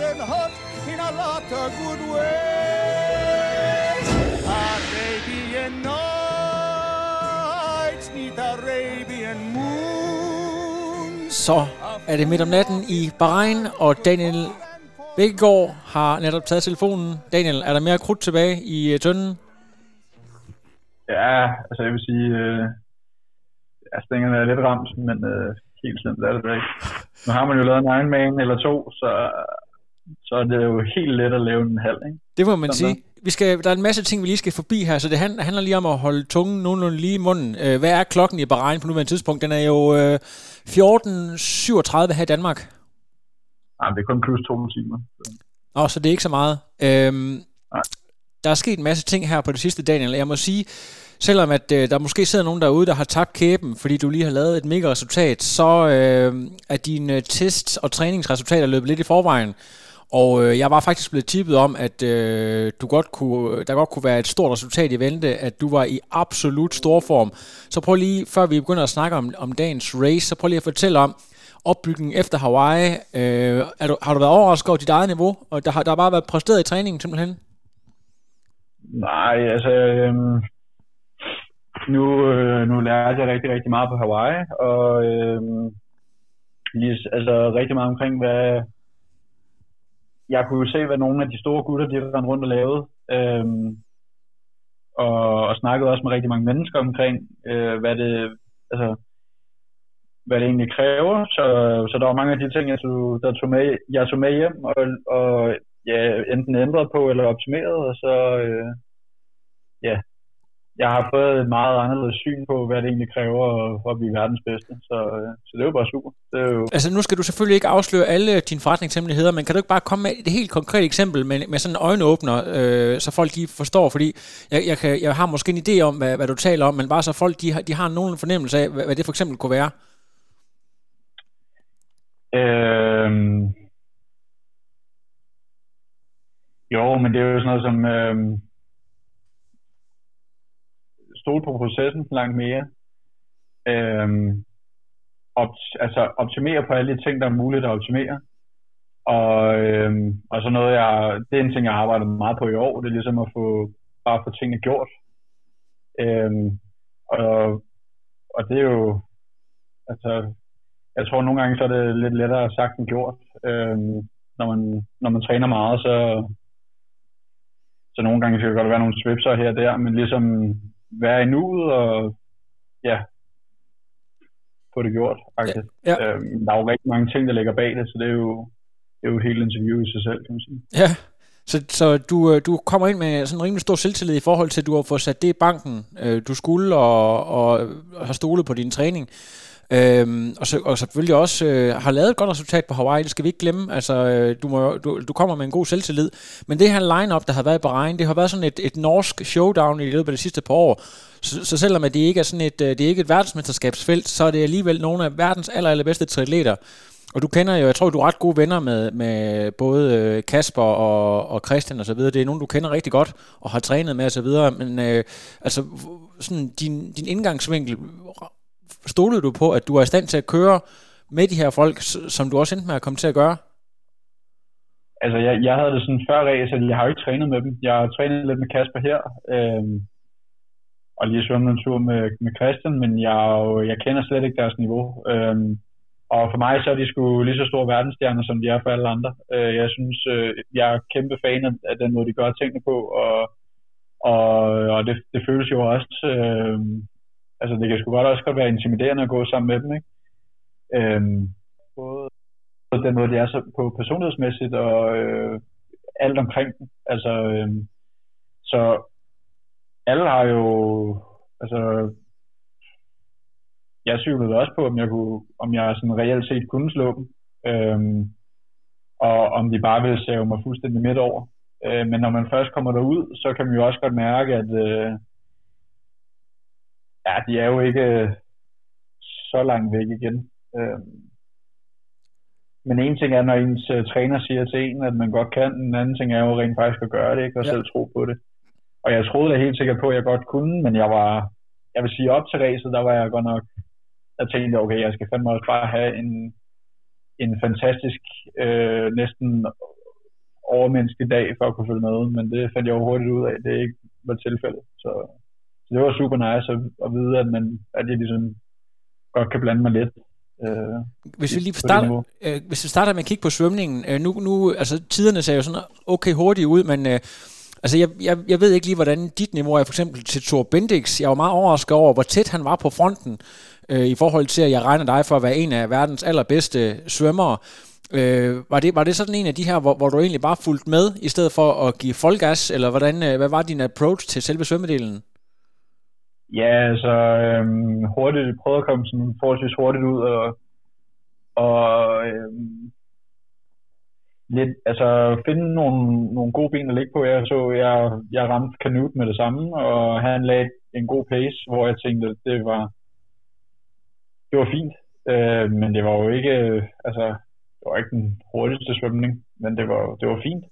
Than hot in a lot of good ways. Arabian nights need Arabian moons. Så er det midt om natten i Bahrain, og Daniel Bækkegaard har netop taget telefonen. Daniel, er der mere krudt tilbage i øh, tønden? Ja, altså jeg vil sige, øh, ja, stængerne er lidt ramt, men øh, helt slemt er det da ikke. Nu har man jo lavet en Ironman eller to, så, så er det jo helt let at lave en halv, ikke? Det må man Sådan sige. Vi skal, der er en masse ting, vi lige skal forbi her, så det handler, lige om at holde tungen nogenlunde lige i munden. Øh, hvad er klokken i Bahrain på nuværende tidspunkt? Den er jo øh, 14.37 her i Danmark. Nej, det er kun plus to timer. Nå, så det er ikke så meget. Øhm, Nej. der er sket en masse ting her på det sidste, Daniel. Jeg må sige, selvom at øh, der måske sidder nogen derude, der har tabt kæben, fordi du lige har lavet et mega resultat, så øh, er dine tests og træningsresultater løbet lidt i forvejen. Og øh, jeg var faktisk blevet tippet om, at øh, du godt kunne, øh, der godt kunne være et stort resultat i vente, at du var i absolut stor form. Så prøv lige, før vi begynder at snakke om, om dagens race, så prøv lige at fortælle om opbygningen efter Hawaii. Øh, er du, har du været overrasket over dit eget niveau? Og der har, der har bare været præsteret i træningen simpelthen? Nej, altså, Øh, nu, øh, nu lærte jeg rigtig, rigtig meget på Hawaii, og øh, lige, altså rigtig meget omkring, hvad, jeg kunne jo se, hvad nogle af de store gutter, de rendte rundt og lavede, øhm, og, og snakkede også med rigtig mange mennesker omkring, øh, hvad det, altså, hvad det egentlig kræver, så, så der var mange af de ting, jeg tog, der tog med, jeg tog med hjem, og, og ja, enten ændret på eller optimeret, og så, øh, ja, jeg har fået et meget anderledes syn på, hvad det egentlig kræver for at blive verdens bedste. Så, øh, så det er jo bare super. Det er jo, Altså nu skal du selvfølgelig ikke afsløre alle dine forretningshemmeligheder, men kan du ikke bare komme med et helt konkret eksempel med, med sådan en øjenåbner, øh, så folk de forstår, fordi jeg, jeg, kan, jeg har måske en idé om, hvad, hvad du taler om, men bare så folk de har, de har nogen fornemmelse af, hvad, hvad det for eksempel kunne være. Øhm, jo, men det er jo sådan noget som øhm, stole på processen langt mere. Øhm, op, altså optimere på alle de ting, der er muligt at optimere. Og, øhm, og så noget, jeg, det er en ting, jeg har arbejdet meget på i år, det er ligesom at få, bare få tingene gjort. Øhm, og, og det er jo, altså, jeg tror nogle gange, så er det lidt lettere sagt end gjort. Øhm, når, man, når man træner meget, så, så nogle gange kan det godt være nogle svipser her og der, men ligesom være i nuet og ja, få det gjort, faktisk. Ja. Øhm, der er jo rigtig mange ting, der ligger bag det, så det er jo, det er jo et helt interview i sig selv, kan man sige. Ja, så, så du, øh, du kommer ind med sådan en rimelig stor selvtillid i forhold til, at du har fået sat det i banken, øh, du skulle, og, og har stolet på din træning. Øhm, og, så, og selvfølgelig også øh, har lavet et godt resultat på Hawaii, det skal vi ikke glemme. Altså, øh, du, må, du, du kommer med en god selvtillid. Men det her line-up, der har været i Bahrain, det har været sådan et, et norsk showdown i løbet af de sidste par år. Så, så selvom at det ikke er sådan et, øh, det er ikke et verdensmesterskabsfelt, så er det alligevel nogle af verdens aller, allerbedste triatleter. Og du kender jo, jeg tror, du er ret gode venner med, med både øh, Kasper og, og Christian og så videre. Det er nogen, du kender rigtig godt og har trænet med og. Men øh, altså, sådan din, din indgangsvinkel, stolede du på, at du er i stand til at køre med de her folk, som du også endte med at komme til at gøre? Altså, jeg, jeg havde det sådan før race, at jeg har jo ikke trænet med dem. Jeg har trænet lidt med Kasper her, øh, og lige svømmet en tur med, med Christian, men jeg, jeg kender slet ikke deres niveau. Øh, og for mig så er de sgu lige så store verdensstjerner, som de er for alle andre. Øh, jeg synes, øh, jeg er kæmpe fan af, af den måde, de gør tingene på, og, og, og det, det føles jo også, øh, altså det kan sgu godt også godt være intimiderende at gå sammen med dem, ikke? Øhm, både den måde, de er så på personlighedsmæssigt og øh, alt omkring dem. Altså, øh, så alle har jo, altså, jeg tvivlede også på, om jeg, kunne, om jeg sådan reelt set kunne slå dem, øhm, og om de bare ville save mig fuldstændig midt over. Øh, men når man først kommer derud, så kan man jo også godt mærke, at øh, ja, de er jo ikke så langt væk igen. Øh, men en ting er, når ens uh, træner siger til en, at man godt kan, en anden ting er jo rent faktisk at gøre det, ikke? og ja. selv tro på det. Og jeg troede da helt sikkert på, at jeg godt kunne, men jeg var, jeg vil sige op til racet, der var jeg godt nok, jeg tænkte, okay, jeg skal fandme også bare have en, en fantastisk, øh, næsten overmenneskelig dag for at kunne følge med, men det fandt jeg jo hurtigt ud af, det ikke var tilfældet. Så, så det var super nice at, at vide, at, man, at jeg ligesom godt kan blande mig lidt Øh, hvis vi lige starter, øh, hvis vi starter med at kigge på svømningen, øh, nu, nu, altså tiderne ser jo sådan okay hurtigt ud, men øh, altså jeg, jeg, jeg ved ikke lige, hvordan dit niveau er, for eksempel til Thor Bendix. Jeg var meget overrasket over, hvor tæt han var på fronten, øh, i forhold til, at jeg regner dig for at være en af verdens allerbedste svømmere. Øh, var, det, var det sådan en af de her, hvor, hvor du egentlig bare fulgte med, i stedet for at give folkegas, eller hvordan, øh, hvad var din approach til selve svømmedelen? Ja, altså øhm, hurtigt, prøvede at komme sådan forholdsvis hurtigt ud og, og øhm, lidt, altså finde nogle, nogle gode ben at ligge på. Jeg så, jeg, jeg ramte Kanut med det samme, og han lagde en god pace, hvor jeg tænkte, at det var, det var fint. Øh, men det var jo ikke, altså, det var ikke den hurtigste svømning, men det var, det var fint.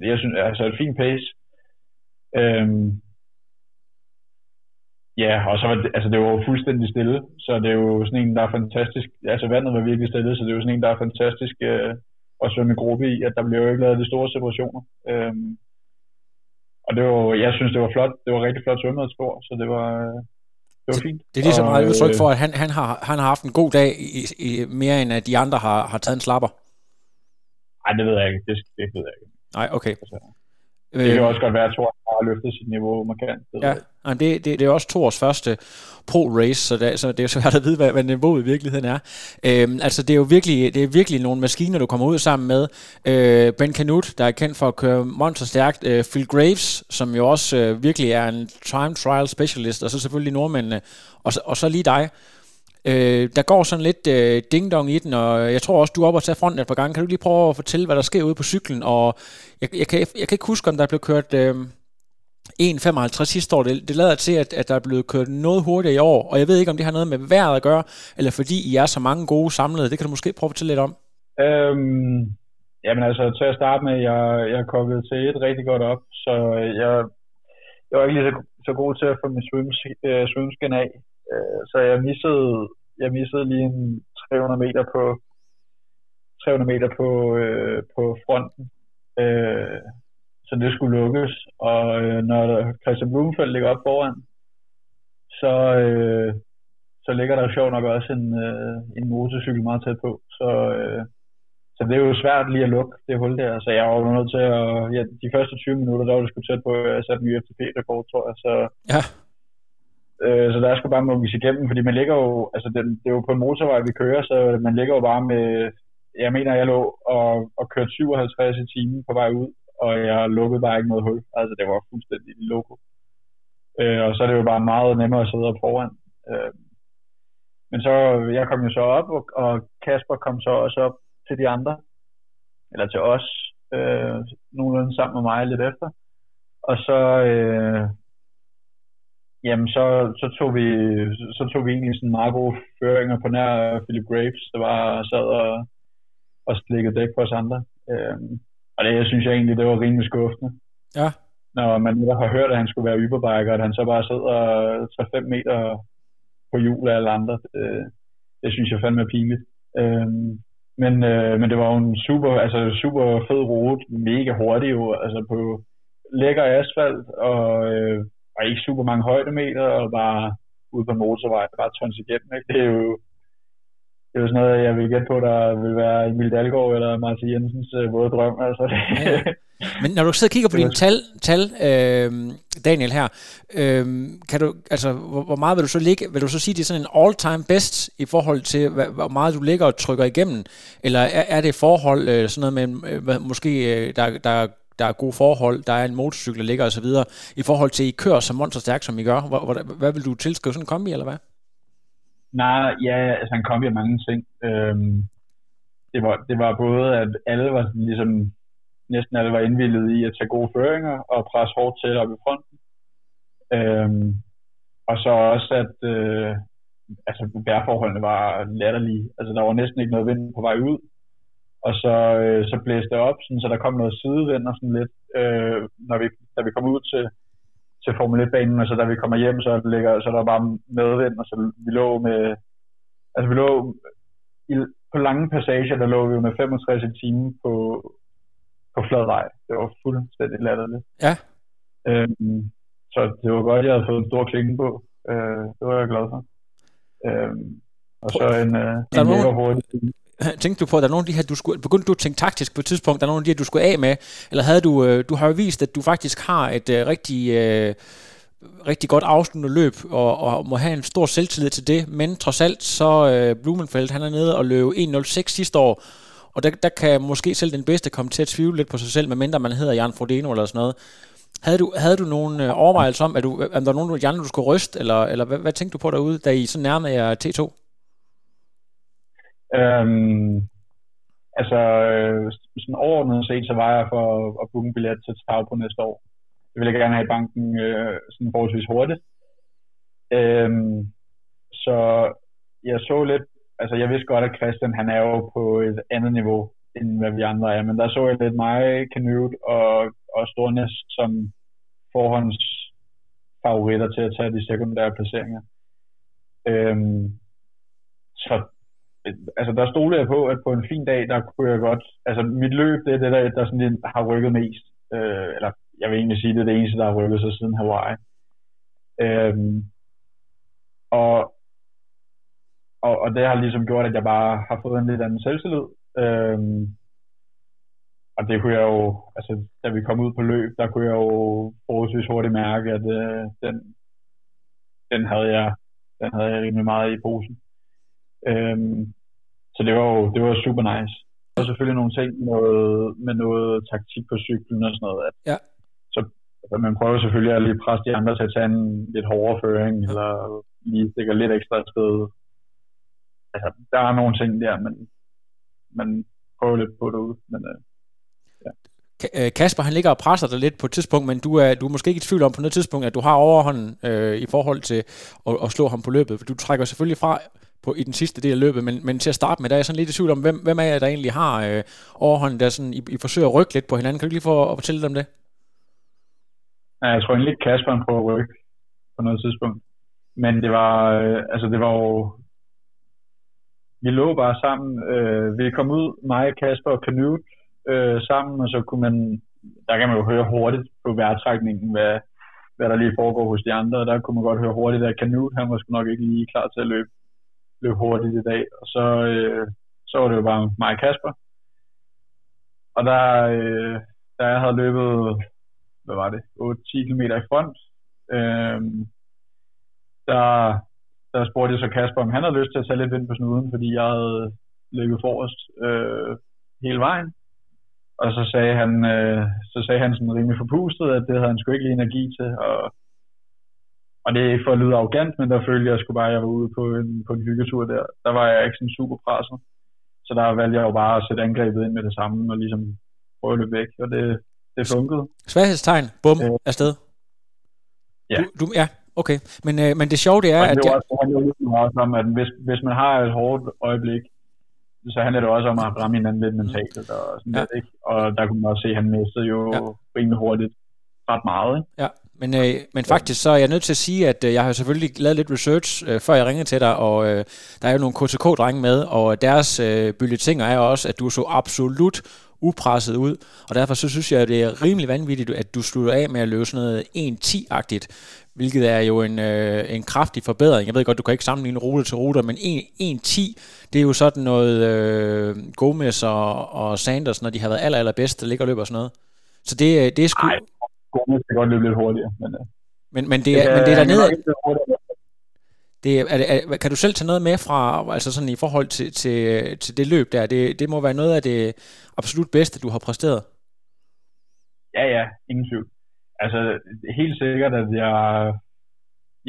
Jeg synes, altså et fint pace. Øh, Ja, og så var det, altså det var fuldstændig stille, så det er jo sådan en, der er fantastisk, altså vandet var virkelig stille, så det er jo sådan en, der er fantastisk øh, at svømme i gruppe i, at der bliver jo ikke lavet de store separationer. Øhm, og det var, jeg synes, det var flot, det var rigtig flot svømmet et spor, så det var, øh, det var fint. Det er lige så meget udtryk for, at han, han, har, han har haft en god dag, i, i, mere end at de andre har, har taget en slapper. Nej, det ved jeg ikke, det, det ved jeg ikke. Nej, okay. Altså, det kan også godt være, at Thor har løftet sit niveau markant. Ja, det, det, det er også Thors første pro-race, så det, så det er svært at vide, hvad, hvad niveauet i virkeligheden er. Øhm, altså, det er jo virkelig, det er virkelig nogle maskiner, du kommer ud sammen med. Øh, ben Canute, der er kendt for at køre monster stærkt. Øh, Phil Graves, som jo også øh, virkelig er en time trial specialist, og så selvfølgelig nordmændene, og, og så lige dig. Øh, der går sådan lidt øh, ding-dong i den, og jeg tror også, du er oppe og tage fronten et par gange. Kan du lige prøve at fortælle, hvad der sker ude på cyklen? Og jeg, jeg, kan, jeg kan ikke huske, om der blev kørt øh, 1.55 sidste år. Det, det lader til, at, at der er blevet kørt noget hurtigere i år, og jeg ved ikke, om det har noget med vejret at gøre, eller fordi I er så mange gode samlede. Det kan du måske prøve at fortælle lidt om. Øhm, jamen altså, til at starte med, jeg, jeg er kommet til et rigtig godt op, så jeg, jeg var ikke lige så, så god til at få min øh, svømmeskin af. Øh, så jeg missede, jeg missede lige en 300 meter på 300 meter på, øh, på fronten. Øh, så det skulle lukkes. Og øh, når Christian Blumenfeldt ligger op foran, så, øh, så ligger der sjovt nok også en, øh, en motorcykel meget tæt på. Så, øh, så det er jo svært lige at lukke det hul der. Så jeg var jo nødt til at... Ja, de første 20 minutter, der var det sgu tæt på, at jeg satte en ny FTP-rekord, tror jeg. Så, ja. Øh, så der skulle bare mukkes igennem, fordi man ligger jo... Altså, det, det er jo på en motorvej, vi kører, så man ligger jo bare med... Jeg mener, jeg lå og, og kørte 57 i timen på vej ud, og jeg lukkede bare ikke noget hul. Altså, det var fuldstændig loko. Øh, og så er det jo bare meget nemmere at sidde op foran. Øh, men så, jeg kom jo så op, og, og Kasper kom så også op til de andre, eller til os, øh, nogenlunde sammen med mig lidt efter. Og så, øh, jamen så, så, tog vi, så tog vi egentlig sådan meget gode føringer på nær Philip Graves, der var sad og, og slikkede dæk på os andre. Øh, og det synes jeg egentlig, det var rimelig skuffende. Ja. Når man netop har hørt, at han skulle være yberbiker, at han så bare sidder 3-5 meter på hjul af alle andre. Det, det synes jeg fandme er pinligt. Øhm, men, øh, men det var jo en super, altså super fed rute, mega hurtig jo, altså på lækker asfalt, og, øh, og ikke super mange højdemeter, og bare ude på motorvej, bare tons igennem, ikke? Det er jo, det er jo sådan noget, jeg vil gætte på, der vil være Emil Dalgaard eller Martin Jensens øh, våde drøm. Altså, det. Ja. Men når du sidder og kigger på dine tal, tal øh, Daniel her, øh, kan du, altså, hvor, hvor, meget vil du så ligge? Vil du så sige, det er sådan en all-time best i forhold til, hvad, hvor meget du ligger og trykker igennem? Eller er, er det forhold, øh, sådan noget med, øh, måske, øh, der, der er der er gode forhold, der er en motorcykel, der ligger osv. I forhold til, I kører så monsterstærkt, som I gør. Hvad, hvad, hvad vil du tilskrive sådan en kombi, eller hvad? Nej, ja, altså en kombi af mange ting. Øhm, det, var, det var både, at alle var ligesom, næsten alle var indvildet i at tage gode føringer og presse hårdt til op i fronten. Øhm, og så også, at øh, altså, vejrforholdene var latterlige. Altså, der var næsten ikke noget vind på vej ud. Og så, øh, så blæste det op, sådan, så der kom noget sidevind og sådan lidt, øh, når vi, da vi kom ud til, til Formel 1-banen, og så da vi kommer hjem, så, ligger, så der var bare medvind, og så vi lå med, altså vi lå i, på lange passager, der lå vi med 65 i timen på, på flad vej. Det var fuldstændig latterligt. Ja. Øhm, så det var godt, at jeg havde fået en stor klinge på. Øh, det var jeg glad for. Øhm, og så en, øh, en mega hurtig tænkte du på, at der er nogle af de her, du skulle, begyndte du at tænke taktisk på et tidspunkt, der er nogle af de her, du skulle af med, eller havde du, øh, du har jo vist, at du faktisk har et øh, rigtig, øh, rigtig godt afsluttende løb, og, og må have en stor selvtillid til det, men trods alt, så øh, Blumenfeldt, han er nede og løb 1.06 sidste år, og der, der kan måske selv den bedste komme til at tvivle lidt på sig selv, medmindre man hedder Jan Frodeno eller sådan noget. Havde du, havde du nogen øh, overvejelser om, at du, om der var nogen, Jan, du skulle ryste, eller, eller hvad, hvad tænkte du på derude, da I så nærmede jer T2? Øhm, altså, øh, sådan overordnet set, så var jeg for at booke en billet til Tag på næste år. Det ville jeg gerne have i banken øh, sådan forholdsvis hurtigt. Øhm, så jeg så lidt, altså jeg vidste godt, at Christian han er jo på et andet niveau, end hvad vi andre er, men der så jeg lidt mig, Canute og, og Stornes som forhånds favoritter til at tage de sekundære placeringer. Øhm, så altså der stoler jeg på, at på en fin dag, der kunne jeg godt, altså mit løb, det er det, der, der sådan, har rykket mest. Øh, eller jeg vil egentlig sige, det er det eneste, der har rykket sig siden Hawaii. Øhm, og, og, og det har ligesom gjort, at jeg bare har fået en lidt anden selvtillid. Øhm, og det kunne jeg jo, altså da vi kom ud på løb, der kunne jeg jo forholdsvis hurtigt mærke, at øh, den, den havde jeg, den havde jeg rimelig meget i posen. Øhm, så det var jo det var super nice. Der var selvfølgelig nogle ting noget, med noget taktik på cyklen og sådan noget. At, ja. Så altså, man prøver selvfølgelig at lige presse de andre til at tage en lidt hårdere føring, eller lige stikke lidt ekstra sted. Altså, der er nogle ting der, men man prøver lidt på det ud. Men, øh, ja. Øh, Kasper, han ligger og presser dig lidt på et tidspunkt, men du er, du er måske ikke i tvivl om på noget tidspunkt, at du har overhånden øh, i forhold til at, at slå ham på løbet. For du trækker selvfølgelig fra på, i den sidste del af løbet, men, men til at starte med, der er jeg sådan lidt i tvivl om, hvem, hvem er jeg, der egentlig har øh, overhånden, der sådan, I, I forsøger at rykke lidt på hinanden. Kan du lige få at fortælle dem det? Ja, jeg tror egentlig ikke Kasper prøver at rykke på noget tidspunkt. Men det var, øh, altså det var jo, vi lå bare sammen. Øh, vi kom ud, mig, Kasper og Canute øh, sammen, og så kunne man, der kan man jo høre hurtigt på vejrtrækningen, hvad, hvad der lige foregår hos de andre, og der kunne man godt høre hurtigt, at Canute, han var sgu nok ikke lige klar til at løbe løb hurtigt i dag. Og så, øh, så var det jo bare mig og Kasper. Og der, øh, der jeg havde løbet, hvad var det, 8-10 km i front, øh, der, der spurgte jeg så Kasper, om han havde lyst til at tage lidt vind på snuden, fordi jeg havde løbet forrest øh, hele vejen. Og så sagde han, øh, så sagde han sådan rimelig forpustet, at det havde han sgu ikke lige energi til, og og det er ikke for at lyde arrogant, men der følte jeg sgu bare, at jeg var ude på en, på en hyggetur der. Der var jeg ikke sådan super presset. Så der valgte jeg jo bare at sætte angrebet ind med det samme, og ligesom prøve at løbe væk, og det, det funkede. Sværhedstegn, bum, øh, afsted. Ja. Du, du, ja, okay. Men, øh, men det sjove det er, og det at... Det også, handler også om, at hvis, hvis man har et hårdt øjeblik, så handler det også om at ramme hinanden lidt mentalt. Og, sådan ja. lidt, ikke? og der kunne man også se, at han mistede jo ja. rimelig hurtigt ret meget. Ikke? Ja, men, øh, men faktisk så er jeg nødt til at sige, at øh, jeg har selvfølgelig lavet lidt research, øh, før jeg ringede til dig, og øh, der er jo nogle KTK-drenge med, og deres øh, bulletiner er også, at du så absolut upresset ud, og derfor så synes jeg, at det er rimelig vanvittigt, at du slutter af med at løbe sådan noget 1-10-agtigt, hvilket er jo en, øh, en kraftig forbedring. Jeg ved godt, du kan ikke sammenligne rute til ruter, men 1-10, det er jo sådan noget øh, Gomez og, og Sanders, når de har været aller, allerbedst, der ligger og løber sådan noget. Så det, øh, det er sgu... Ej, Gomez kan godt løbe lidt hurtigere. Men, øh, men, men, det, er, det, men det er dernede... Det er, er, er, kan du selv tage noget med fra, altså sådan i forhold til, til, til det løb der? Det, det må være noget af det absolut bedste, du har præsteret. Ja, ja, ingen tvivl. Altså, helt sikkert, at jeg,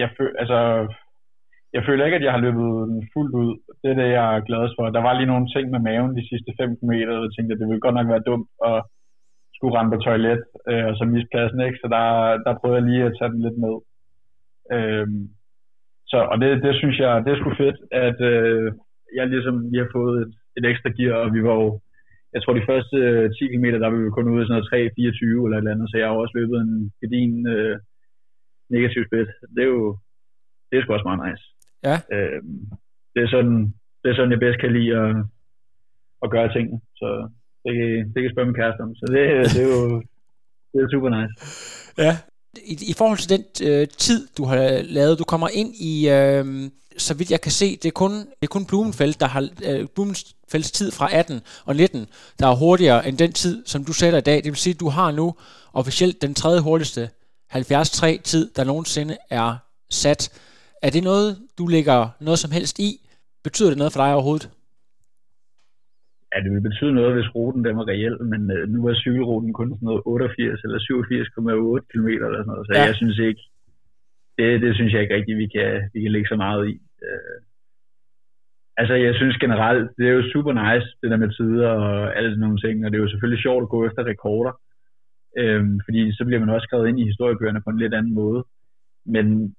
jeg, føl, altså, jeg føler ikke, at jeg har løbet den fuldt ud. Det er det, jeg er glad for. Der var lige nogle ting med maven de sidste 5 meter, og jeg tænkte, at det ville godt nok være dumt at skulle rende på toilet, øh, og så miste pladsen, ikke? Så der, der prøvede jeg lige at tage den lidt ned. Øh, så, og det, det synes jeg, det er sgu fedt, at øh, jeg ligesom lige har fået et, et ekstra gear, og vi var jo, jeg tror de første 10 km, der var vi kun ude i sådan noget 3-24 eller et eller andet, så jeg har også løbet en gedin øh, negativ split. Det er jo, det er sgu også meget nice. Ja. Øh, det er sådan, det er sådan, jeg bedst kan lide at, at gøre tingene, så det, det kan spørge min kæreste om. Så det, det er jo det er super nice. Ja. I, I forhold til den øh, tid, du har lavet, du kommer ind i, øh, så vidt jeg kan se, det er kun, det er kun Blumenfeldt, der har øh, Blumenfelds tid fra 18 og 19, der er hurtigere end den tid, som du sætter i dag. Det vil sige, at du har nu officielt den tredje hurtigste 73 tid, der nogensinde er sat. Er det noget, du lægger noget som helst i? Betyder det noget for dig overhovedet? Ja, det vil betyde noget, hvis ruten den var reel, men øh, nu er cykelruten kun sådan noget 88 eller 87,8 km eller sådan noget, så ja. jeg synes ikke, det, det synes jeg ikke rigtigt, vi kan, vi kan lægge så meget i. Øh, altså, jeg synes generelt, det er jo super nice, det der med tider og alle sådan nogle ting, og det er jo selvfølgelig sjovt at gå efter rekorder, øh, fordi så bliver man også skrevet ind i historiebøgerne på en lidt anden måde. Men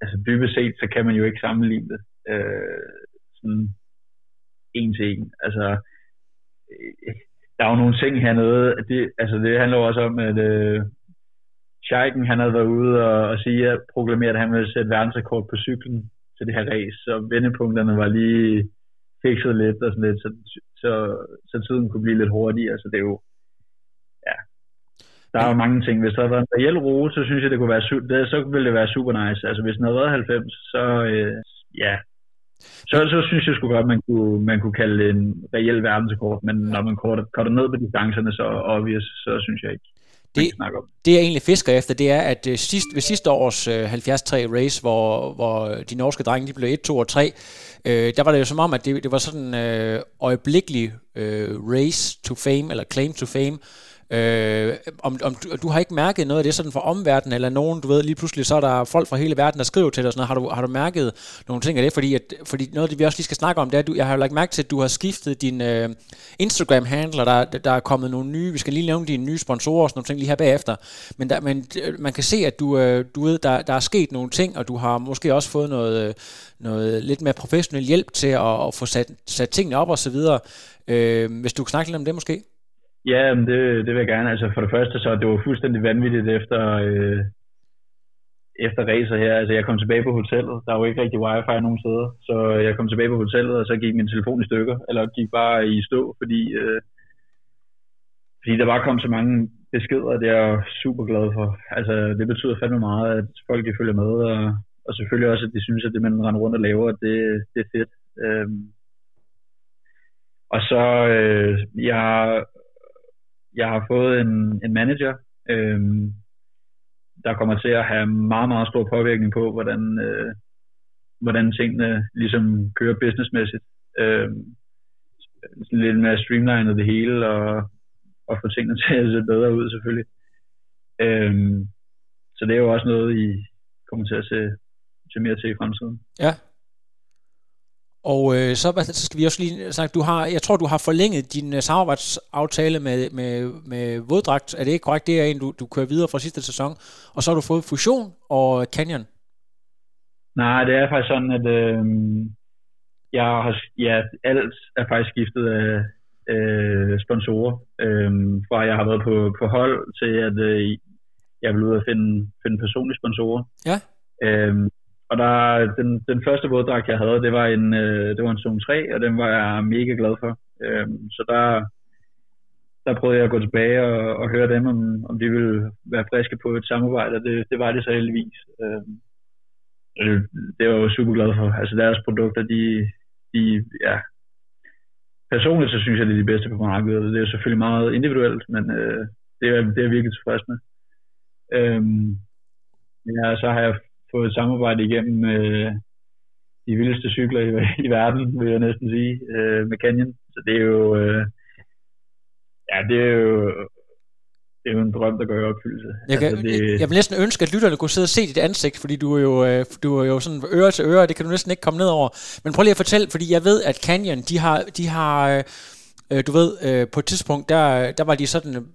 altså dybest set, så kan man jo ikke sammenligne det øh, sådan en til en. Altså, Øh, der er jo nogle ting hernede, det, altså det handler jo også om, at øh, Scheiken, han havde været ude og, og sige, at proklamere, at han ville sætte verdensrekord på cyklen til det her race, så vendepunkterne var lige fikset lidt og sådan lidt, så, så, så tiden kunne blive lidt hurtigere, så det er jo, ja, der er jo mange ting. Hvis der havde været en reel rute, så synes jeg, det kunne være, det, så ville det være super nice. Altså hvis den havde været 90, så øh, ja, så, så synes jeg sgu godt, man kunne, man kunne kalde det en reel verdensrekord, men når man korter, korter ned på distancerne, så obvious, så synes jeg ikke. Det, det jeg egentlig fisker efter, det er, at uh, sidst, ved sidste års uh, 73 race, hvor, hvor de norske drenge de blev 1, 2 og 3, uh, der var det jo som om, at det, det var sådan uh, øjeblikkelig uh, race to fame, eller claim to fame, Øh, om, om du, du har ikke mærket noget af det sådan fra omverdenen, eller nogen, du ved, lige pludselig så er der folk fra hele verden, der skriver til dig, sådan noget. Har, du, har du mærket nogle ting af det? Fordi, at, fordi noget af det, vi også lige skal snakke om, det er, at du, jeg har jo lagt mærke til, at du har skiftet din øh, Instagram-handler, der, der er kommet nogle nye, vi skal lige nævne dine nye sponsorer og sådan nogle ting lige her bagefter, men, der, men øh, man kan se, at du, øh, du ved, der, der er sket nogle ting, og du har måske også fået noget, øh, noget lidt mere professionel hjælp til at, at få sat, sat tingene op og så videre. Øh, hvis du kan snakke lidt om det måske? Ja, men det, det vil jeg gerne. Altså for det første, så det var fuldstændig vanvittigt efter, øh, efter racer her. Altså jeg kom tilbage på hotellet. Der var jo ikke rigtig wifi nogen steder. Så øh, jeg kom tilbage på hotellet, og så gik min telefon i stykker. Eller gik bare i stå, fordi, øh, fordi der bare kom så mange beskeder, det er jeg super glad for. Altså det betyder fandme meget, at folk de følger med, og, og selvfølgelig også, at de synes, at det man render rundt og laver, det, det er fedt. Øh, og så, øh, jeg jeg har fået en, en manager, øh, der kommer til at have meget, meget stor påvirkning på, hvordan, øh, hvordan tingene ligesom kører businessmæssigt. Øh, lidt mere streamlinet det hele, og, og få tingene til at se bedre ud selvfølgelig. Øh, så det er jo også noget, I kommer til at se, se mere til i fremtiden. Ja, og øh, så, så skal vi også lige snakke, du har, jeg tror, du har forlænget din uh, samarbejdsaftale med, med, med Våddragt. Er det ikke korrekt? Det er en, du, du kører videre fra sidste sæson. Og så har du fået Fusion og Canyon. Nej, det er faktisk sådan, at øh, jeg har, ja, alt er faktisk skiftet af øh, sponsorer. Øh, fra jeg har været på, på hold til, at øh, jeg vil ud og finde, finde personlige sponsorer. Ja. Øh, og der, den, den første våddragt, jeg havde, det var en, øh, det var en Zone 3, og den var jeg mega glad for. Øh, så der, der prøvede jeg at gå tilbage og, og høre dem, om, om de ville være friske på et samarbejde, og det, det var det så heldigvis. Øhm, øh, det var jeg super glad for. Altså deres produkter, de, de ja, personligt så synes jeg, det er de bedste på markedet. Det er selvfølgelig meget individuelt, men øh, det, er, det er jeg virkelig tilfreds med. Øhm, ja, så har jeg fået et samarbejde igennem øh, de vildeste cykler i, i verden, vil jeg næsten sige, øh, med Canyon. Så det er jo, øh, ja, det er jo, det er jo en drøm, der går i opfyldelse. Jeg, kan, altså, det... jeg vil næsten ønske, at lytterne kunne sidde og se dit ansigt, fordi du er jo, øh, du er jo sådan øre til øre, det kan du næsten ikke komme ned over. Men prøv lige at fortælle, fordi jeg ved, at Canyon, de har, de har øh, du ved, øh, på et tidspunkt, der, der var de sådan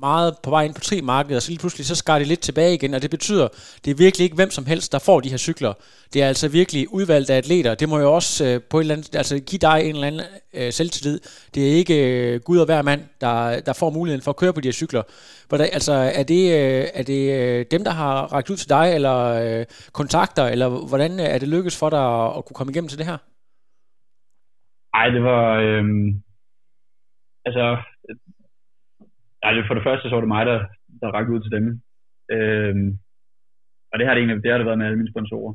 meget på vej ind på tre markedet, og så lige pludselig så skar det lidt tilbage igen, og det betyder, det er virkelig ikke hvem som helst, der får de her cykler. Det er altså virkelig udvalgte atleter. Det må jo også øh, på et eller andet, altså give dig en eller anden øh, selvtillid. Det er ikke øh, Gud og hver mand, der, der får muligheden for at køre på de her cykler. Hvordan, altså, er det, øh, er det øh, dem, der har rækket ud til dig, eller øh, kontakter, eller hvordan øh, er det lykkedes for dig at, at kunne komme igennem til det her? Nej, det var... Øh, altså, Nej, for det første så var det mig, der, der rakte ud til dem. Øhm, og det har det egentlig det har det været med alle mine sponsorer.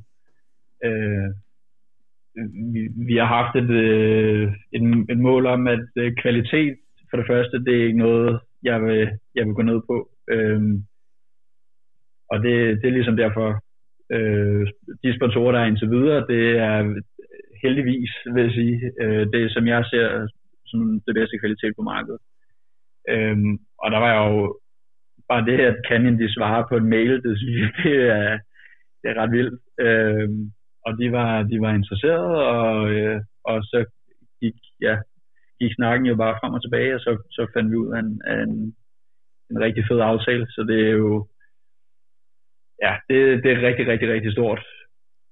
Øh, vi, vi har haft et, øh, et, et mål om, at øh, kvalitet for det første, det er ikke noget, jeg vil, jeg vil gå ned på. Øhm, og det, det er ligesom derfor, øh, de sponsorer, der er indtil videre, det er heldigvis, vil jeg sige, øh, det som jeg ser som det bedste kvalitet på markedet. Øhm, og der var jo bare det, at Canyon de svarer på en mail, det synes jeg, det er, det er ret vildt. Øhm, og de var, de var interesserede, og, øh, og så gik, ja, gik snakken jo bare frem og tilbage, og så, så fandt vi ud af en, af en, en rigtig fed aftale. Så det er jo, ja, det, det er rigtig, rigtig, rigtig stort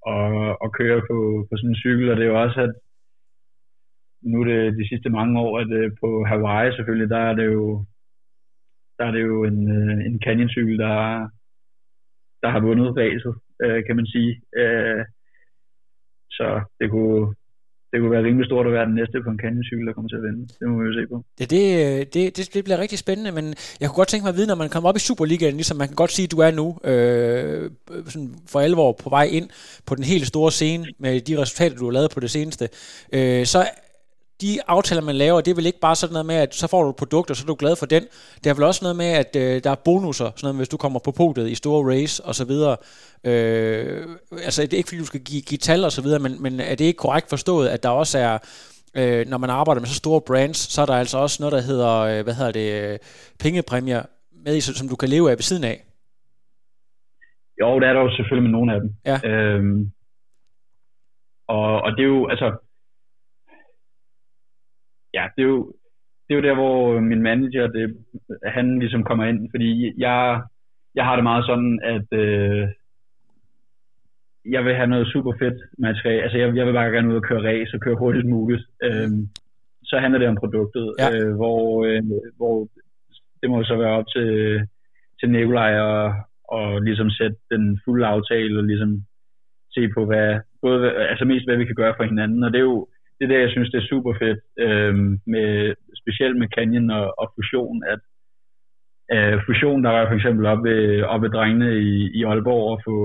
at, at køre på, på sådan en cykel, og det er jo også, at nu er det de sidste mange år, at øh, på Hawaii selvfølgelig, der er det jo, der er det jo en, øh, en canyoncykel, der, der har vundet ræset, øh, kan man sige. Øh, så det kunne, det kunne være rimelig stort at være den næste på en canyoncykel, der kommer til at vinde. Det må vi jo se på. Ja, det, øh, det, det, det bliver rigtig spændende, men jeg kunne godt tænke mig at vide, når man kommer op i Superligaen, ligesom man kan godt sige, at du er nu øh, sådan for alvor på vej ind på den helt store scene med de resultater, du har lavet på det seneste, øh, så de aftaler, man laver, det er vel ikke bare sådan noget med, at så får du et produkt, og så er du glad for den. Det er vel også noget med, at øh, der er bonusser, sådan noget, hvis du kommer på podiet i store race og så videre. Øh, altså, det er ikke fordi, du skal give, give tal og så videre, men, men er det ikke korrekt forstået, at der også er, øh, når man arbejder med så store brands, så er der altså også noget, der hedder, øh, hvad hedder det, øh, pengepræmier med i, som du kan leve af ved siden af? Jo, det er der jo selvfølgelig med nogle af dem. Ja. Øhm, og, og det er jo, altså, ja, det er jo, det er jo der, hvor min manager, det, han ligesom kommer ind, fordi jeg, jeg har det meget sådan, at øh, jeg vil have noget super fedt materiale. Altså, jeg, jeg vil bare gerne ud og køre race og køre hurtigt muligt. Øh, så handler det om produktet, ja. øh, hvor, øh, hvor det må så være op til, til Nikolaj og, og ligesom sætte den fulde aftale og ligesom se på, hvad, både, altså mest hvad vi kan gøre for hinanden. Og det er jo, det er det, jeg synes, det er super fedt, øh, med, specielt med Canyon og, og Fusion, at øh, Fusion, der var for eksempel op ved, op ved drengene i, i Aalborg og få,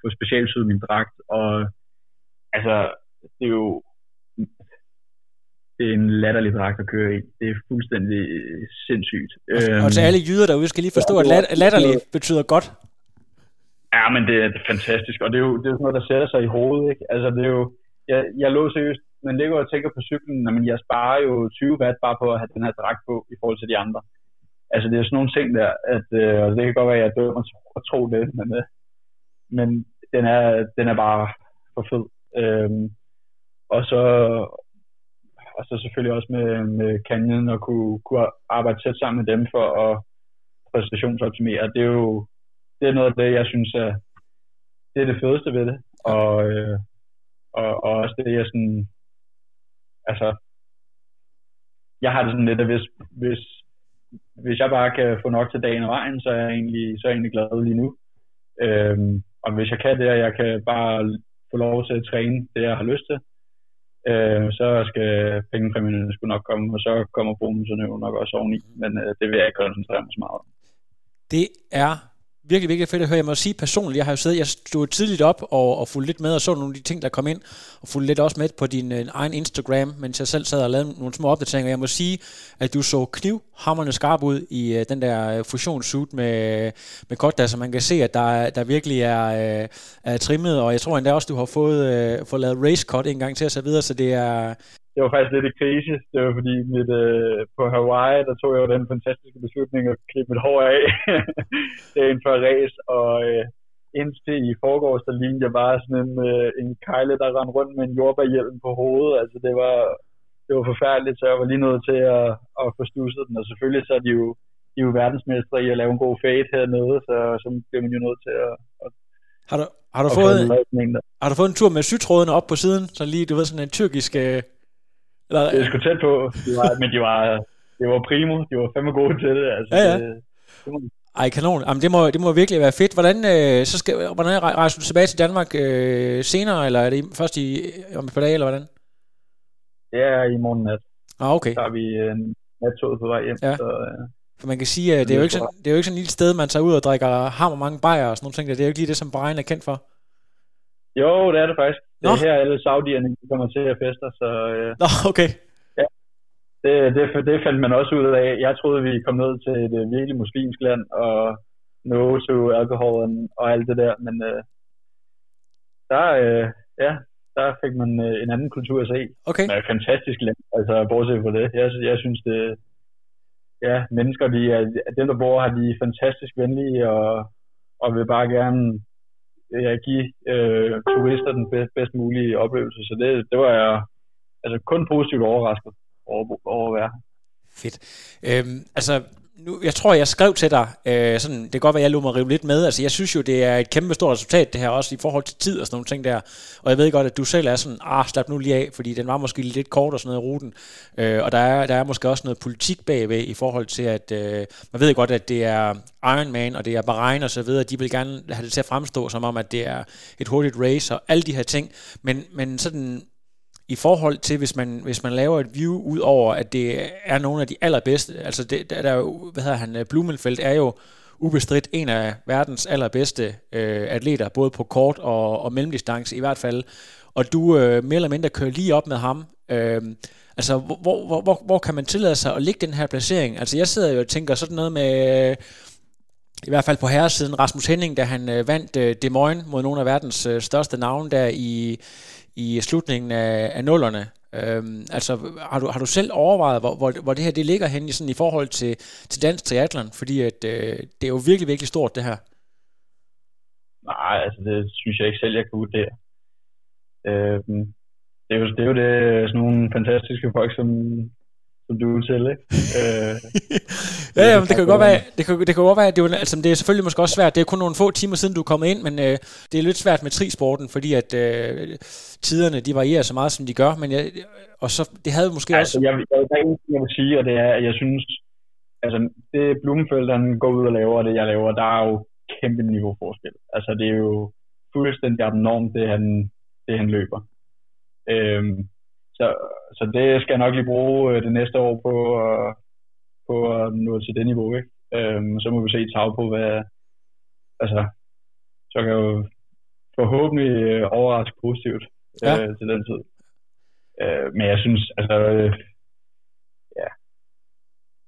få specialsyet min dragt, og altså, det er jo det er en latterlig dragt at køre i. Det er fuldstændig sindssygt. Og, øhm, og til alle jyder derude skal lige forstå, at lat, latterlig betyder godt. Ja, men det, det er fantastisk, og det er jo det er sådan noget, der sætter sig i hovedet. Ikke? Altså, det er jo, jeg, jeg lå seriøst man ligger og tænker på cyklen, men jeg sparer jo 20 watt bare på at have den her dragt på i forhold til de andre. Altså det er sådan nogle ting der, at øh, det kan godt være, at jeg dømmer og tro det, men, øh, men den, er, den er bare for fed. Øhm, og så og så selvfølgelig også med, med Canyon og kunne, kunne arbejde tæt sammen med dem for at præstationsoptimere. Det er jo det er noget af det, jeg synes er, det er det fedeste ved det. Og, øh, og, og også det, jeg sådan altså, jeg har det sådan lidt, at hvis, hvis, hvis jeg bare kan få nok til dagen og vejen, så er jeg egentlig, så er jeg egentlig glad lige nu. Øhm, og hvis jeg kan det, og jeg kan bare få lov til at træne det, jeg har lyst til, øh, så skal pengepræmierne skulle nok komme, og så kommer bonuserne jo nok også oveni, men øh, det vil jeg ikke koncentrere mig så meget om. Det er virkelig, virkelig fedt at høre. Jeg må sige personligt, jeg har jo siddet, jeg stod tidligt op og, og fulgte lidt med og så nogle af de ting, der kom ind, og fulgte lidt også med på din øh, egen Instagram, mens jeg selv sad og lavede nogle små opdateringer. Jeg må sige, at du så knivhammerne skarp ud i øh, den der øh, fusionssuit med, med Kotta, så man kan se, at der, der virkelig er, øh, er trimmet, og jeg tror endda også, du har fået, øh, fået lavet race cut en gang til og så videre, så det er, det var faktisk lidt i krise. Det var fordi mit, øh, på Hawaii, der tog jeg jo den fantastiske beslutning at klippe mit hår af dagen før race, og øh, indtil i forgårs, der lignede jeg bare sådan en, øh, en kejle, der rendte rundt med en jordbærhjelm på hovedet. Altså det var, det var forfærdeligt, så jeg var lige nødt til at, at få stusset den, og selvfølgelig så er de jo, de er jo verdensmestre i at lave en god fade hernede, så, så bliver man jo nødt til at, at har du, har du, fået, har du fået en tur med sytrådene op på siden, så lige, du ved, sådan en tyrkisk... Øh, eller, det er sgu tæt på, de var, men de var, det var primo, de var fandme gode til det. Altså, ja, ja. Det, det må... Ej, kanon. Jamen, det må, det må virkelig være fedt. Hvordan, øh, så skal, hvordan rejser du tilbage til Danmark øh, senere, eller er det først i, om et par dage, eller hvordan? Er i morgen nat. Ah, okay. Så er vi en nattog på vej hjem. Ja. Så, øh, For man kan sige, at det er, jo ikke sådan, det er jo ikke sådan et lille sted, man tager ud og drikker hammer mange bajer og sådan nogle ting. Det er jo ikke lige det, som Bahrain er kendt for. Jo, det er det faktisk. Det er Nå. her, alle saudierne kommer til at feste, så... Øh, Nå, okay. Ja, det, det, det fandt man også ud af. Jeg troede, vi kom ned til et øh, virkelig muslimsk land, og no to alcohol og alt det der, men øh, der, øh, ja, der fik man øh, en anden kultur at se. Okay. Det er et fantastisk land, altså bortset fra det. Jeg, jeg synes, det, ja, mennesker, de er, dem der bor her, de er fantastisk venlige, og, og vil bare gerne Øh, ja, give øh, turister den bedst, bedst mulige oplevelse. Så det, det var jeg altså kun positivt overrasket over, over at være. Fedt. Øhm, altså, nu, jeg tror, jeg skrev til dig, øh, sådan, det kan godt være, jeg lå mig rive lidt med, altså jeg synes jo, det er et kæmpe stort resultat, det her også i forhold til tid og sådan nogle ting der, og jeg ved godt, at du selv er sådan, ah, slap nu lige af, fordi den var måske lidt kort og sådan noget i ruten, øh, og der er, der er måske også noget politik bagved i forhold til, at øh, man ved godt, at det er Ironman, og det er Bahrain og så videre, de vil gerne have det til at fremstå som om, at det er et hurtigt race og alle de her ting, men, men sådan i forhold til, hvis man, hvis man laver et view ud over, at det er nogle af de allerbedste, altså det, der, der er jo, hvad hedder han, øh, Blumenfeldt er jo ubestridt en af verdens allerbedste øh, atleter, både på kort og, og mellemdistance i hvert fald, og du øh, mere eller mindre kører lige op med ham. Øh, altså, hvor, hvor, hvor, hvor kan man tillade sig at ligge den her placering? Altså, jeg sidder jo og tænker sådan noget med, øh, i hvert fald på herresiden, Rasmus Henning, da han øh, vandt øh, Des Moines mod nogle af verdens øh, største navne der i, i slutningen af, af nullerne. Øhm, altså, har du, har du selv overvejet, hvor, hvor, hvor det her det ligger hen i, sådan, i forhold til, til dansk triathlon? Fordi at, øh, det er jo virkelig, virkelig stort, det her. Nej, altså det synes jeg ikke selv, jeg kan vurdere. Øhm, det, er jo, det er jo det, sådan nogle fantastiske folk, som, som du til, ikke? øh, ja, ja, men det kan godt være, det kan, det kan godt være, det er, altså, det er selvfølgelig måske også svært, det er kun nogle få timer siden, du er kommet ind, men øh, det er lidt svært med trisporten, fordi at øh, tiderne, de varierer så meget, som de gør, men jeg, og så, det havde måske altså, også... Jeg, jeg, jeg, jeg vil sige, og det er, at jeg synes, altså det Blumenfeldt, han går ud og laver, og det jeg laver, der er jo kæmpe niveauforskel. Altså det er jo fuldstændig abnormt, det han, det han løber. Øhm, så, så det skal jeg nok lige bruge øh, det næste år på, på at nå til det niveau. Ikke? Øhm, så må vi se tag på, hvad... Altså, så kan jeg jo forhåbentlig øh, overraske positivt Ja. øh, til den tid. Øh, men jeg synes, altså... Øh, ja,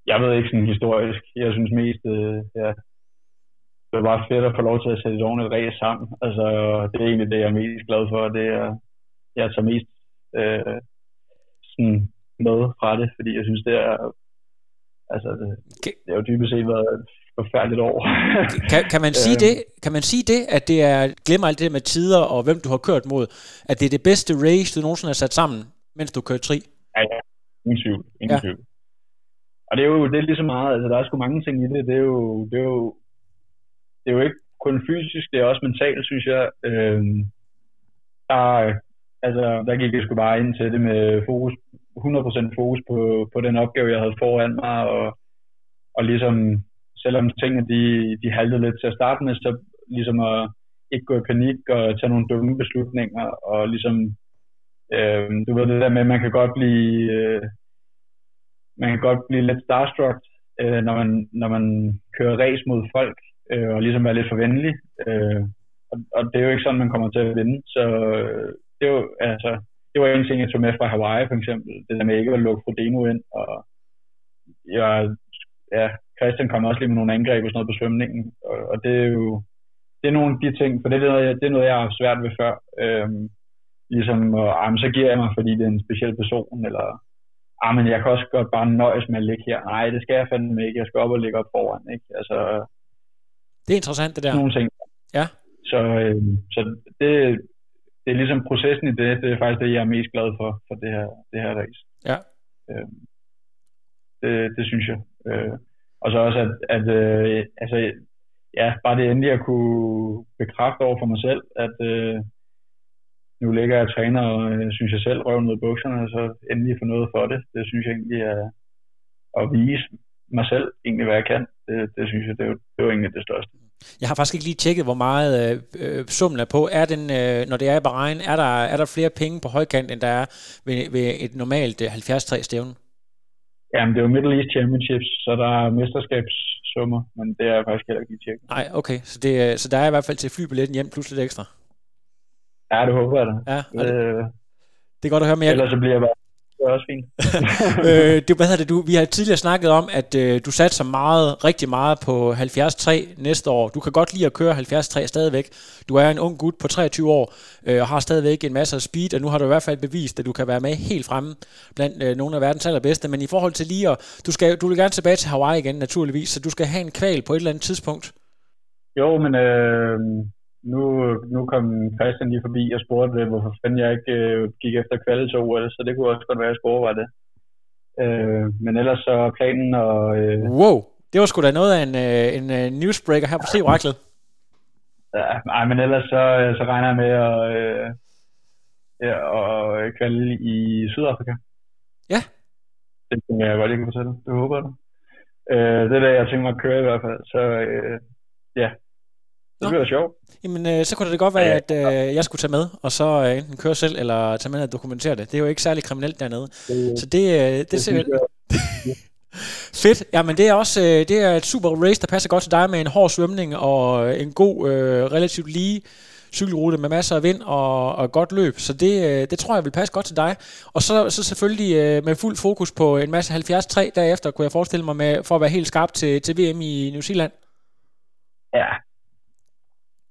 jeg ved ikke sådan historisk. Jeg synes mest, øh, ja, det er bare fedt at få lov til at sætte et ordentligt race sammen. Altså, det er egentlig det, jeg er mest glad for. Det er, jeg tager mest øh, sådan med fra det, fordi jeg synes, det er altså, det, det er jo dybest set været et forfærdeligt år. Kan, kan, man sige det, kan man sige det, at det er, glemmer alt det med tider og hvem du har kørt mod, at det er det bedste race, du nogensinde har sat sammen, mens du kører tri? Ja, ja. Ingen tvivl. Ingen Ja. tvivl. Og det er jo det er lige så meget, altså der er sgu mange ting i det. Det er jo, det er jo, det er jo ikke kun fysisk, det er også mentalt, synes jeg. Øhm, der, altså, der gik jeg sgu bare ind til det med fokus, 100% fokus på, på den opgave, jeg havde foran mig, og, og ligesom, selvom tingene de, de haltede lidt til at starte med, så ligesom at ikke gå i panik og tage nogle dumme beslutninger, og ligesom, øh, du ved det der med, at man kan godt blive, øh, man kan godt blive lidt starstruck, øh, når, man, når man kører race mod folk, øh, og ligesom være lidt for venlig. Øh, og, og det er jo ikke sådan, man kommer til at vinde. Så øh, det jo, altså, det var en ting, jeg tog med fra Hawaii for eksempel. Det der med ikke at lukke Frodeno ind. Og jeg, ja, Christian kom også lige med nogle angreb og sådan noget på svømningen. Og, og det er jo det er nogle af de ting, for det er noget, jeg, det er noget, jeg har haft svært ved før. Øhm, ligesom, og, ah, men så giver jeg mig, fordi det er en speciel person, eller ah, men jeg kan også godt bare nøjes med at ligge her. Nej, det skal jeg fandme ikke. Jeg skal op og ligge op foran, ikke? Altså, Det er interessant, det der. nogle ting. Ja. Så, øh, så det, det er ligesom processen i det, det er faktisk det, jeg er mest glad for, for det her, det her race. Ja. Øh, det, det synes jeg. Øh, og så også, at, at øh, altså, ja, bare det endelig at kunne bekræfte over for mig selv, at øh, nu ligger jeg og træner, og øh, synes jeg selv røven ud af bukserne, og så endelig få noget for det. Det synes jeg egentlig er at vise mig selv egentlig, hvad jeg kan. Det, det synes jeg, det er, jo, det er jo egentlig det største. Jeg har faktisk ikke lige tjekket, hvor meget øh, øh, summen er på. Er den, øh, når det er i Bahrain, er der, er der flere penge på højkant, end der er ved, ved et normalt øh, 73 stævne? Jamen, det er jo Middle East Championships, så der er mesterskabssummer, men det er jeg faktisk heller ikke lige tjekket. Nej, okay. Så, det, øh, så der er i hvert fald til flybilletten hjem plus lidt ekstra. Ja, det håber jeg da. Ja, det, Øh, det er godt at høre, men jeg, ellers så bliver jeg bare... Det er også fint. øh, det, hvad hedder det, du, vi har tidligere snakket om, at øh, du satser meget, rigtig meget på 73 næste år. Du kan godt lide at køre 73 stadigvæk. Du er en ung gut på 23 år, øh, og har stadigvæk en masse af speed, og nu har du i hvert fald bevist, at du kan være med helt fremme blandt øh, nogle af verdens allerbedste. Men i forhold til lige at, du, skal, du vil gerne tilbage til Hawaii igen, naturligvis, så du skal have en kval på et eller andet tidspunkt. Jo, men øh, nu, nu kom Christian lige forbi og spurgte, hvorfor fanden jeg ikke øh, gik efter kvalet til OL, så det kunne også godt være, at jeg skulle overveje det. Øh, men ellers så planen og... Øh, Wow, det var sgu da noget af en, øh, en øh, newsbreaker her på C-Oraklet. ja, nej, men ellers så, øh, så regner jeg med at, øh, ja, at kvalde i Sydafrika. Ja. Det tænker jeg godt, kan fortælle. Det håber jeg da. Øh, det er det, jeg tænker mig at køre i hvert fald. Så øh, ja, det bliver sjovt. Jamen, øh, så kunne det godt være, Ja. at øh, jeg skulle tage med, og så øh, enten køre selv, eller tage med og dokumentere det. Det er jo ikke særlig kriminelt dernede. Det, Så det, øh, det, det ser jeg, fedt. Jamen, det er også øh, det er et super race, der passer godt til dig med en hård svømning og en god, øh, relativt lige cykelrute med masser af vind og, og godt løb. Så det, øh, det tror jeg vil passe godt til dig. Og så, så selvfølgelig øh, med fuld fokus på en masse 73 derefter, kunne jeg forestille mig, med, for at være helt skarp til, til VM i New Zealand. Ja,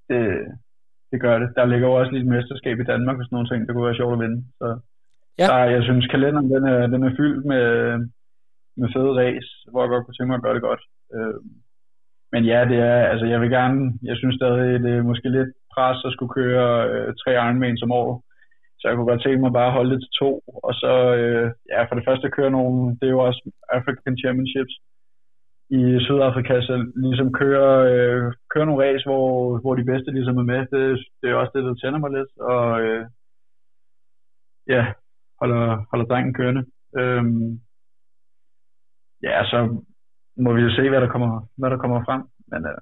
det, det gør det. Der ligger jo også lidt mesterskab i Danmark og sådan nogle ting, det kunne være sjovt at vinde. Så Ja. der, jeg synes, kalenderen den er, den er fyldt med, med fede race, hvor jeg godt kunne tænke mig at gøre det godt. Øh, men ja, det er, altså jeg vil gerne, jeg synes stadig, det er måske lidt pres at skulle køre øh, tre Ironman som år. Så jeg kunne godt tænke mig bare at holde det til to. Og så, øh, ja, for det første køre nogle, det er jo også African Championships i Sydafrika, så ligesom køre, øh, køre nogle race, hvor, hvor de bedste ligesom er med. Det, det er også det, der tænder mig lidt. Og øh, ja, holder, holder drengen kørende. Øhm, ja, så må vi jo se, hvad der kommer, hvad der kommer frem. Men øh,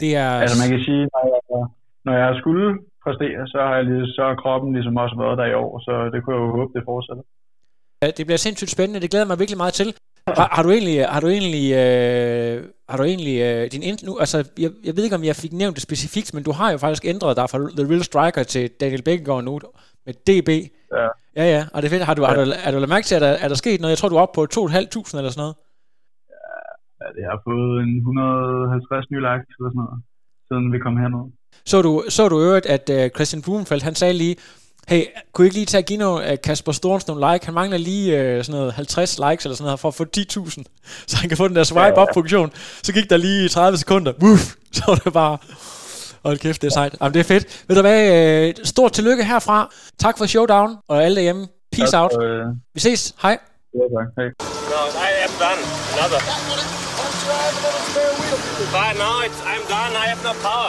Det er, altså man kan sige, når jeg, når jeg skulle præstere, så har, jeg lige, så har kroppen ligesom også været der i år, så det kunne jeg jo håbe, det fortsætter. Ja, det bliver sindssygt spændende. Det glæder mig virkelig meget til. Har, har du egentlig, har du egentlig, øh, har du egentlig øh, din ind, nu, altså, jeg, jeg ved ikke, om jeg fik nævnt det specifikt, men du har jo faktisk ændret dig fra The Real Striker til Daniel Bækkegaard nu med DB. Ja. Ja, ja, og det er fedt. Har du, har du, har du lagt mærke til, at der, er der sket noget? Jeg tror, du er oppe på 2.500 eller sådan noget. Ja, det har fået en 150 nye likes eller sådan noget, siden vi kom herned. Så du, så du øvrigt, at uh, Christian Blumenfeldt, han sagde lige, hey, kunne I ikke lige tage at give noget, uh, Kasper Storms nogle like? Han mangler lige uh, sådan noget 50 likes eller sådan noget, for at få 10.000, så han kan få den der swipe-up-funktion. Så gik der lige 30 sekunder, Woof, så var det bare, hold kæft, det er sejt. Jamen, det er fedt. Ved du hvad, uh, stort tillykke herfra. Tak for showdown, og alle derhjemme, peace out. Øh, Vi ses, hej. ja, tak. Hej. No, I am done. Another. But now it's, I'm done. I have no power.